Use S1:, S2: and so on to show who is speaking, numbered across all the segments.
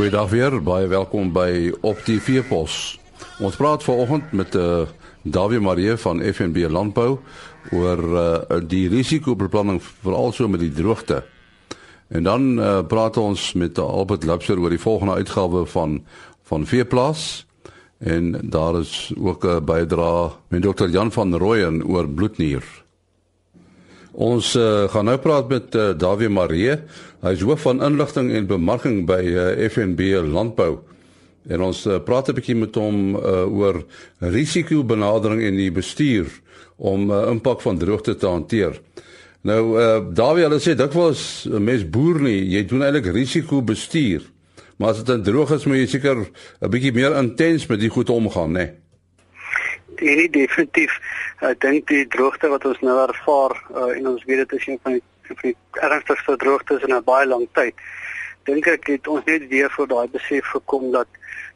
S1: Goeiedag weer, baie welkom by Op die Veepos. Ons praat vanoggend met eh uh, Dawie Marie van FNB Landbou oor uh, die risikobeplanning veral so met die droogte. En dan uh, praat ons met Albert Lapser oor die volgende uitgawe van van Veeplaas en daar is ook 'n bydrae met Dr. Jan van Rooyen oor bloednier. Ons uh, gaan nou praat met uh, Dawie Marie. Hy is hoof van inligting en bemarking by uh, FNB Landbou. En ons uh, praat 'n bietjie met hom uh, oor risikobenadering en die bestuur om uh, impak van droogte te hanteer. Nou uh, Dawie, hulle sê dikwels 'n mens boer nie, jy doen eintlik risikobestuur. Maar as dit droog is, moet jy seker 'n bietjie meer intens met die goed omgaan, né?
S2: Nee, nee, definitief. Ek dink die droogte wat ons nou ervaar uh, en ons weet dit is een van die, van die ernstigste droogtes in 'n baie lang tyd. Dink ek het ons net weer voor daai besef gekom dat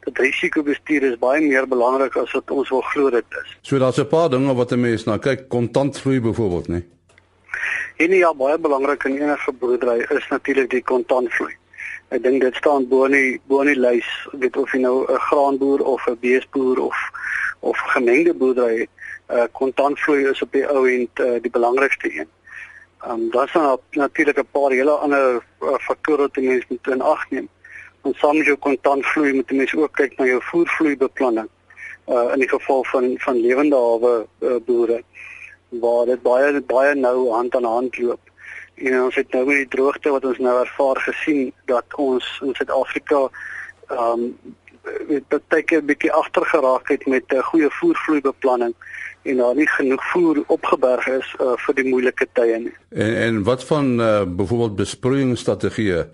S2: dat risikobestuur is baie meer belangrik as wat ons wil glo dit is.
S1: So daar's 'n paar dinge wat 'n mens na kyk, kontantvloei byvoorbeeld, né?
S2: En ja, baie belangrik in enige boerdery is natuurlik die kontantvloei. Ek dink dit staan bo in die bo in die lys, weet of jy nou 'n graanboer of 'n beesboer of of gemengde boerdery het. Uh kontantvloei is op die ou end uh, die belangrikste een. Ehm um, daar's dan natuurlik 'n paar hele ander uh, faktore wat jy moet in ag neem. Ons saam met jou kontantvloei moet jy mens ook kyk na jou voervloeibeplanning. Uh in die geval van van lewende hawe uh, boere waar dit baie baie nou hand aan hand loop. En ons het nou met die droogte wat ons nou ervaar gesien dat ons in Suid-Afrika ehm um, weet baie keer 'n bietjie agter geraak het met 'n uh, goeie voervloeibeplanning en daar nie genoeg voer opgeberg is uh, vir die moeilike tye nie.
S1: En en wat van uh, byvoorbeeld besproeiingsstrategieë?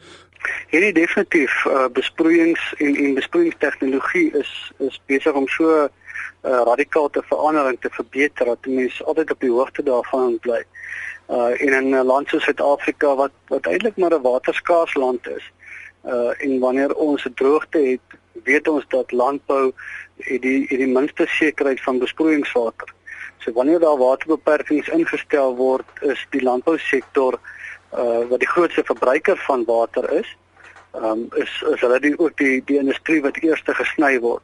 S2: Hierdie definitief uh, besproeiings en en besproeiingstegnologie is is besig om so uh, radikaal te verander en te verbeter dat mense altyd op die hoogte daarvan bly. Uh in 'n land soos Suid-Afrika wat wat eintlik maar 'n waterskaars land is. Uh en wanneer ons 'n droogte het, weet ons dat landbou het die het die minste sekerheid van besproeiingswater. So wanneer daar waterbeperkings ingestel word, is die landbousektor uh wat die grootste verbruiker van water is, um is is hulle die ook die die industrie wat eerste gesny word.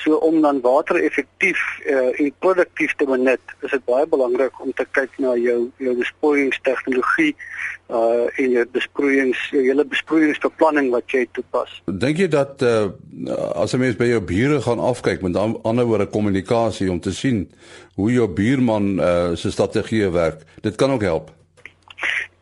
S2: So om dan water effektief uh, en produktief te benut, is dit baie belangrik om te kyk na jou jou besproeiingstegnologie uh en jou besproeiings jou hele besproeiingsbeplanning wat jy toepas.
S1: Dink jy dat uh as 'n mens by jou bure gaan afkyk met ander woorde kommunikasie om te sien hoe jou buurman uh se strategie werk, dit kan ook help?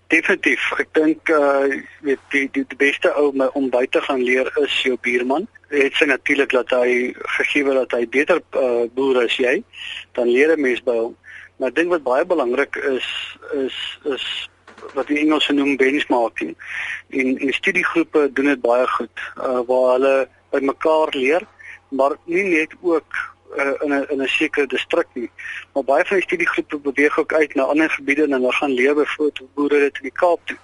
S2: Definitief. Ek dink uh weet die die die beste ou om by te gaan leer is jou buurman. Dit sê natuurlik dat hy gegee dat hy beter uh boer as jy, dan leer 'n mens by hom. Maar ek dink wat baie belangrik is is is wat die Engelse noem benchmarking. En en studiegroepe doen dit baie goed uh waar hulle by mekaar leer, maar nie net ook uh, in 'n in 'n sekere distrik nie. Maar baie van die studiegroepe beweeg ook uit na ander gebiede en hulle gaan lewe voor boere dit in die Kaap toe.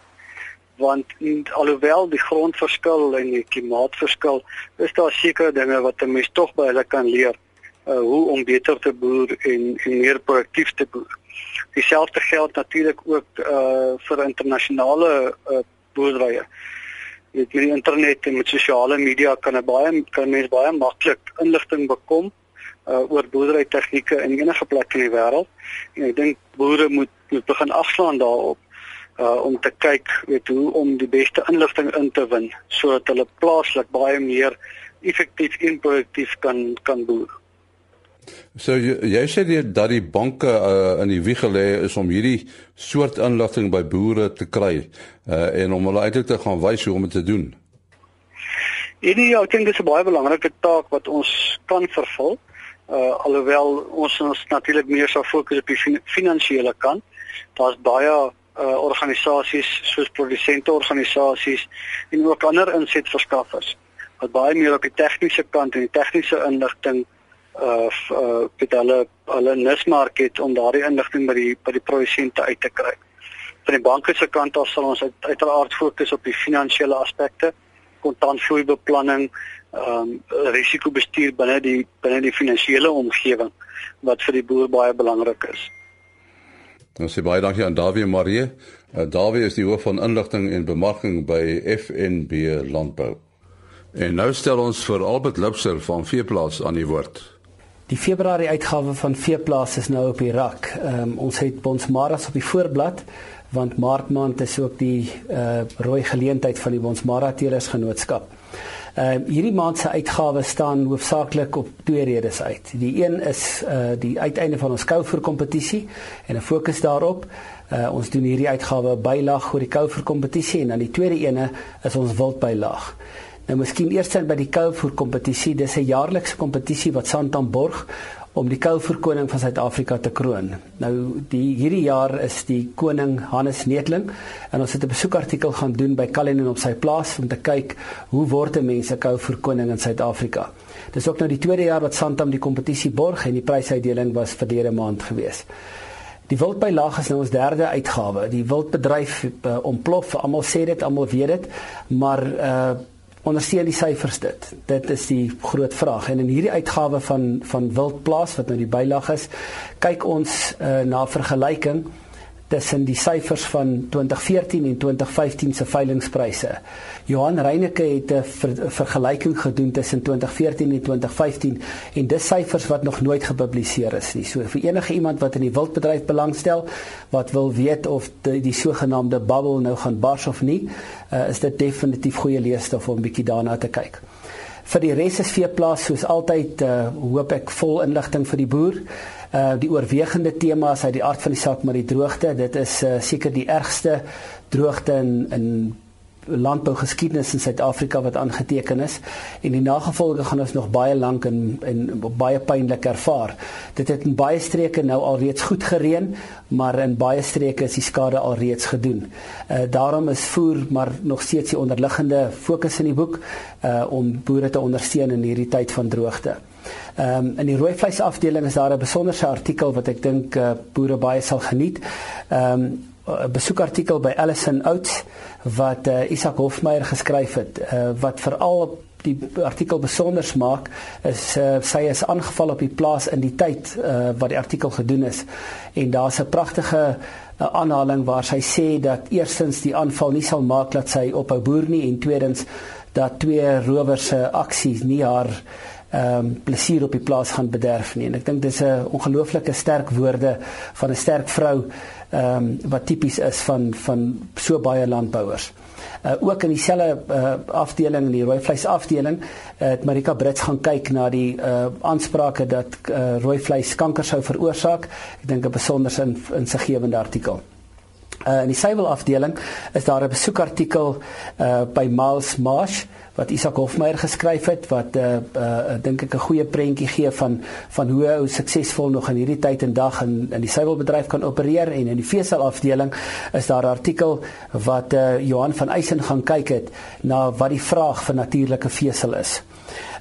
S2: Want alhoewel die grondverskil en die klimaatverskil, is daar sekere dinge wat 'n mens tog by hulle kan leer uh hoe om beter te boer en en meer produktief te boer. Dieselfde geld natuurlik ook uh vir internasionale uh boerderye. Met die internet en met sosiale media kan 'n baie kan mens baie maklik inligting bekom uh, oor boerdery tegnieke in enige plek in die wêreld. En ek dink boere moet moet begin afslaan daarop uh om te kyk weet hoe om die beste inligting in te win sodat hulle plaaslik baie meer effektief en produktief kan kan boer.
S1: So jy, jy sê die, dat die banke uh, in die wieg gelê is om hierdie soort inligting by boere te kry uh en om hulle uit te gaan wys hoe om dit te doen.
S2: En ja, ek dink dit is 'n baie belangrike taak wat ons kan vervul uh alhoewel ons ons natuurlik meer sou fokus op die fin finansiële kant. Daar's baie uh organisasies soos produsente organisasies en ook ander insetverskaffers wat baie meer op die tegniese kant en die tegniese inligting uh uh met hulle hulle nismark het om daardie inligting by die by die produsente uit te kry. Van die banke se kant af sal ons uit, uiteraard fokus op die finansiële aspekte, kontantvloeibeplanning, ehm um, risikobestuur binne die binne die finansiële omgewing wat vir die boer baie belangrik is.
S1: Ons sê baie dankie aan Dawie Marie. Uh, Dawie is die hoof van inligting en bemarking by FNB Landbou. En nou stel ons vir Albert Lipser van Veeplaas aan die woord.
S3: Die Februarie uitgawe van Veeplaas is nou op die rak. Um, ons het Bonsmaras op die voorblad want Maart maand is ook die uh, rooi geleentheid van die Bonsmara Teelersgenootskap. Ehm hierdie maand se uitgawe staan hoofsaaklik op twee redes uit. Die een is uh die uiteinde van ons Kouvoer kompetisie en 'n fokus daarop. Uh ons doen hierdie uitgawe bylaag oor die Kouvoer kompetisie en dan die tweede ene is ons wildbylaag. Nou miskien eers by die Kouvoer kompetisie. Dis 'n jaarlikse kompetisie wat Santam borg om die Kouvoer koning van Suid-Afrika te kroon. Nou die hierdie jaar is die koning Hannes Netling en ons het 'n besoekartikel gaan doen by Kalinin op sy plaas om te kyk hoe word 'n mens 'n Kouvoer koning in Suid-Afrika. Dis ook nou die tweede jaar wat Santam die kompetisie borg en die prysuitdeling was verlede maand gewees. Die wildbylaag is nou ons derde uitgawe. Die wildbedryf uh, ontplof, almal sê dit, almal weet dit, maar uh ondersteun die syfers dit. Dit is die groot vraag. En in hierdie uitgawe van van Wildplaas wat nou die bylag is, kyk ons uh, na vergelyking tussen die syfers van 2014 en 2015 se veilingpryse. Johan Reyneke het 'n ver, vergelyking gedoen tussen 2014 en 2015 en dis syfers wat nog nooit gepubliseer is nie. So vir enige iemand wat in die wildbedryf belangstel, wat wil weet of die, die sogenaamde bubble nou gaan bars of nie, uh, is dit definitief goeie leesstof om 'n bietjie daarna te kyk. Vir die res is veeplaas soos altyd uh, hoop ek vol inligting vir die boer. Uh die oorwegende tema is uit die aard van die saak maar die droogte. Dit is uh, seker die ergste droogte in in landbougeskiedenis in Suid-Afrika wat aangeteken is en die nagevolge gaan ons nog baie lank en en baie pynlik ervaar. Dit het in baie streke nou alreeds goed gereën, maar in baie streke is die skade alreeds gedoen. Uh daarom is voer maar nog steeds die onderliggende fokus in die boek uh om boere te ondersteun in hierdie tyd van droogte. Ehm um, in die rooi vleis afdeling is daar 'n besonderse artikel wat ek dink uh, boere baie sal geniet. Ehm um, 'n besoekartikel by Allison Oats wat uh, Isak Hofmeyer geskryf het uh, wat veral die artikel besonder maak is uh, sy is aangeval op die plaas in die tyd uh, wat die artikel gedoen is. En daar's 'n pragtige uh, aanhaling waar sy sê dat eerstens die aanval nie sal maak dat sy ophou boer nie en tweedens dat twee rowers se aksies nie haar ehm um, plesier op die plaas gaan bederf nie en ek dink dis 'n ongelooflike sterk woorde van 'n sterk vrou ehm um, wat tipies is van van so baie landbouers. Uh ook in dieselfde uh afdeling in die rooi vleis afdeling uh, het Marika Brits gaan kyk na die uh aansprake dat uh rooi vleis kanker sou veroorsaak. Ek dink 'n besonder in in sy gewende artikel. Uh in die suiwel afdeling is daar 'n besoekartikel uh by Miles Marsh wat Isak Hofmeyer geskryf het wat 'n uh, uh, dink ek 'n goeie prentjie gee van van hoe ou suksesvol nog in hierdie tyd en dag in in die suiwelbedryf kan opereer en in die vesel afdeling is daar 'n artikel wat uh, Johan van Eysen gaan kyk het na wat die vraag vir natuurlike vesel is.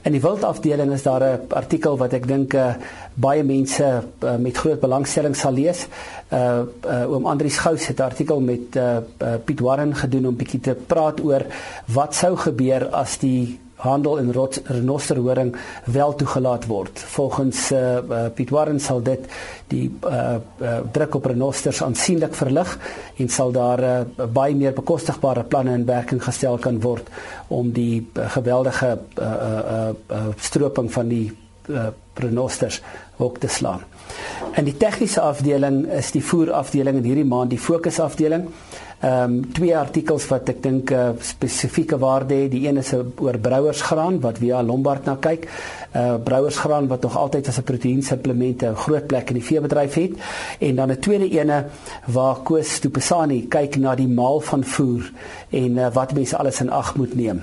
S3: In die wildafdeling is daar 'n artikel wat ek dink uh, baie mense uh, met groot belangstelling sal lees. Uh, uh oom Andrius Gous het 'n artikel met uh, uh Piet Warren gedoen om bietjie te praat oor wat sou gebeur as die handel in renosterhoring wel toegelaat word. Volgens uh, Piet Warren sal dit die uh, uh, druk op renosters aansienlik verlig en sal daar uh, baie meer bekostigbare planne in werking gestel kan word om die uh, geweldige uh, uh, uh, stroping van die uh, renosters ook te slaan. In die tegniese afdeling is die voerafdeling in hierdie maand die fokusafdeling ehm um, twee artikels wat ek dink 'n uh, eh, spesifieke waarde het. Die een is oor brouersgraan wat via Lombard na kyk. Uh brouersgraan wat nog altyd as 'n proteïensupplement 'n groot plek in die veebedryf het. En dan 'n tweede ene waar Koos Stupesani kyk na die maal van voer en uh, wat mense alles in ag moet neem.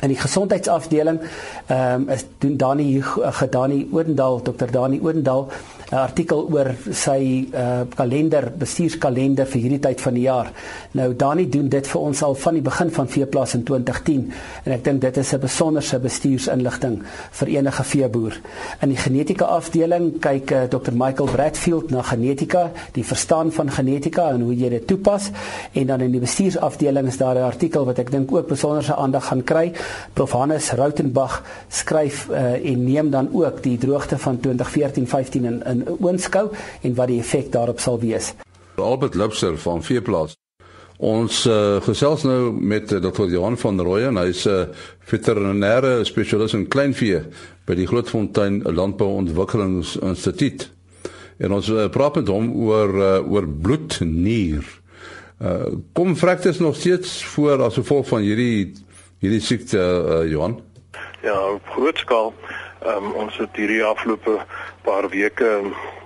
S3: In die gesondheidsafdeling ehm um, is doen Dani Gedani Odendaal, Dr Dani Odendaal 'n artikel oor sy uh, kalender, bestuurskalender vir hierdie tyd van die jaar. Nou Dani doen dit vir ons al van die begin van veeplaas in 2010 en ek dink dit is 'n besonderse bestuursinligting vir enige veeboer. In die genetika afdeling kyk uh, Dr Michael Bradfield na genetika, die verstaan van genetika en hoe jy dit toepas en dan in die bestuursafdeling is daar 'n artikel wat ek dink ook besonderse aandag gaan kry. Prof Hannes Rautenbach skryf uh, en neem dan ook die droogte van 2014-15 in, in oënskou en wat die effek daarop sal wees.
S1: Albert Lipser van Veeplaas. Ons uh, gesels nou met uh, Dr. Johan van Rooyen. Hy's 'n uh, veterinêre spesialis in kleinvee by die Grootfontein Landbouontwikkelingsinstituut. En ons uh, praat met hom oor uh, oor bloednier. Uh, kom fraktes nog steeds voor as gevolg van hierdie hierdie siekte uh, Johan?
S4: Ja, op groot skaal. Um, ons het hierdie afgelope paar weke,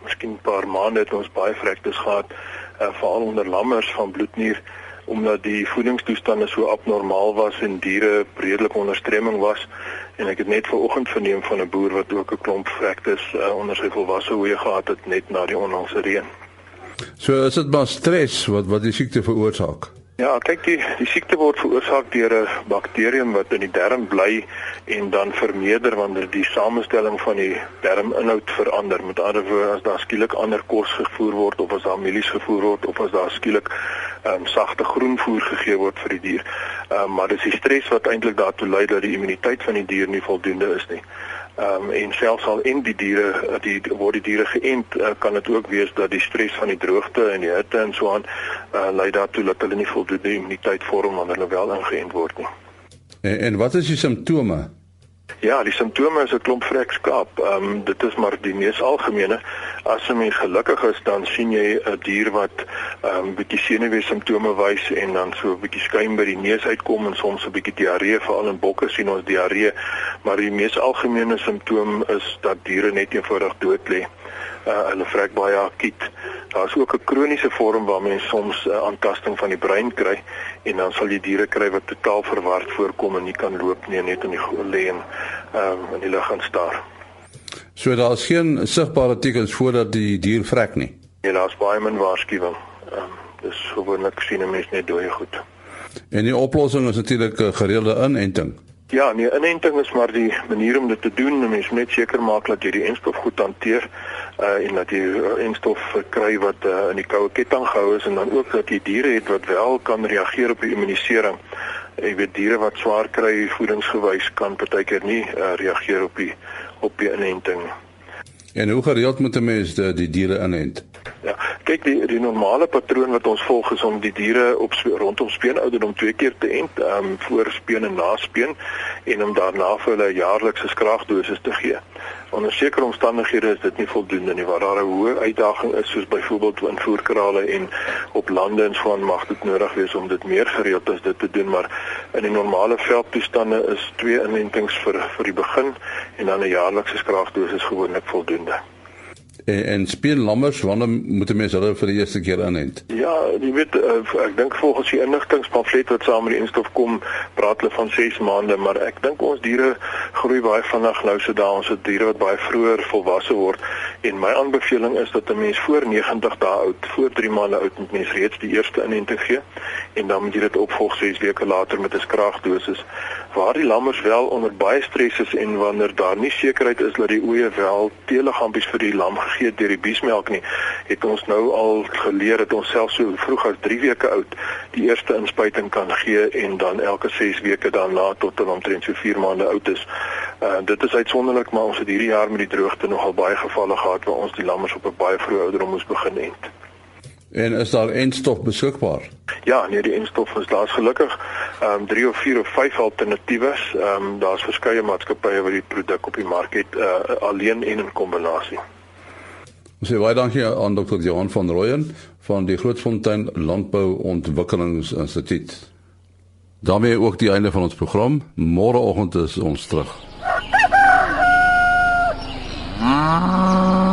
S4: miskien paar maande het ons baie fraktes gehad, uh, veral onder lammers van bloednier omdat die voedingstoestande so abnormaal was en diere redelik onder stremming was en ek het net vanoggend verneem van 'n boer wat ook 'n klomp vrektes uh, onder sy volwasse hoë gehad het net na die onlangse reën.
S1: So is dit maar stres wat wat die siekte veroorsaak.
S4: Ja, kyk die die siekte word veroorsaak deur 'n bakterium wat in die darm bly en dan vermeerder wanneer die samestelling van die darminhoud verander. Met ander woorde, as daar skielik ander kos gevoer word of as daar mielies gevoer word of as daar skielik ehm um, sagte groenvoer gegee word vir die dier. Ehm um, maar dis die stres wat eintlik daartoe lei dat die immuniteit van die dier nie voldoende is nie. Ehm um, en selfs al in die diere eh, die word die diere geënt, uh, kan dit ook wees dat die stres van die droogte en die hitte en so aan uh, lei daartoe dat hulle nie voldoende immuniteit vorm wanneer hulle wel ingeënt word nie.
S1: En, en wat is die simptome?
S4: Ja, die simptome is 'n klomp vrekskaap. Ehm um, dit is maar die mees algemene. As 'n mens gelukkig is, dan sien jy 'n dier wat ehm um, bietjie senuwee simptome wys en dan so 'n bietjie skuim by die neus uitkom en soms 'n bietjie diarree, veral in bokke sien ons diarree, maar die mees algemene simptoom is dat diere net eenvoudig dood lê. Uh, hulle vrek baie akiet. Daar's ook 'n kroniese vorm waar mens soms 'n uh, aantasting van die brein kry en dan sal jy diere kry wat totaal verward voorkom en nie kan loop nie, net in die lê en ehm um, in die lug gaan staar.
S1: So daar is geen sigbare tekens voordat die dier vrek nie.
S4: Ja, daar's baie min waarskuwing. Ehm um, dis gewoonlik sien 'n mens net dooie goed.
S1: En die oplossing is natuurlik 'n gereelde inenting.
S4: Ja, nee, inenting is maar die manier om dit te doen. Mens moet net seker maak dat jy die enstof goed hanteer uh en dat jy uh, enstof kry wat uh, in die koue ketting gehou is en dan ook dat jy diere het wat wel kan reageer op die immunisering. Jy weet diere wat swaar kry voedingsgewys kan partykeer nie uh, reageer op die op die inenting.
S1: En hoe gereeld moet 'n mens die, die diere inent?
S4: Ja, kyk die die normale patroon wat ons volg is om die diere op rondom speenouderdom twee keer te ent, ehm um, voor speen en na speen en om daarna vir hulle jaarlikse skraagdosis te gee. Onder sekere omstandighede is dit nie voldoende nie waar daar 'n hoë uitdaging is soos byvoorbeeld in voerkrale en op lande en aan mag dit nodig wees om dit meer gereeld as dit te doen maar in die normale veldtoestande is twee inentings vir vir die begin en dan 'n jaarlikse skraagdosis gewoonlik voldoende
S1: en, en speen lammers wanneer moet mense hulle vir die eerste keer inent?
S4: Ja, jy weet uh, ek dink volgens die inligtingspamflet wat saam met die instof kom, praat hulle van 6 maande, maar ek dink ons diere groei baie vinnig nou so dae ons het diere wat baie vroeër volwasse word en my aanbeveling is dat 'n mens voor 90 dae oud, voor 3 maande oud moet mens reeds die eerste inenting gee en dan moet jy dit opvolg 6 weke later met 'n skraagdosis waar die lammers wel onder baie stres is en wanneer daar nie sekerheid is dat die oeye wel teeliggaampies vir die lam gegee deur die biesmelk nie, het ons nou al geleer dat ons selfs so vroeg as 3 weke oud die eerste inspuiting kan gee en dan elke 6 weke daarna tot hulle omtrent so 4 maande oud is. Uh dit is uitsonderlik, maar ons het hierdie jaar met die droogte nogal baie gevalle gehad waar ons die lammers op 'n baie vroeë ouderdom moes begin ent.
S1: En is daar enstof beskikbaar?
S4: Ja, nee, die enstof is daar's gelukkig ehm um, 3 of 4 of 5 alternatiewe. Ehm um, daar's verskeie maatskappye wat die produk op die mark het uh, alleen en in kombinasie.
S1: Ons sê baie dankie aan Dr. Johan van Rooyen van die Grootfontein Landbou Ontwikkelingsinstituut. daarmee ook die einde van ons program. Môreoggend is ons terug. Ah.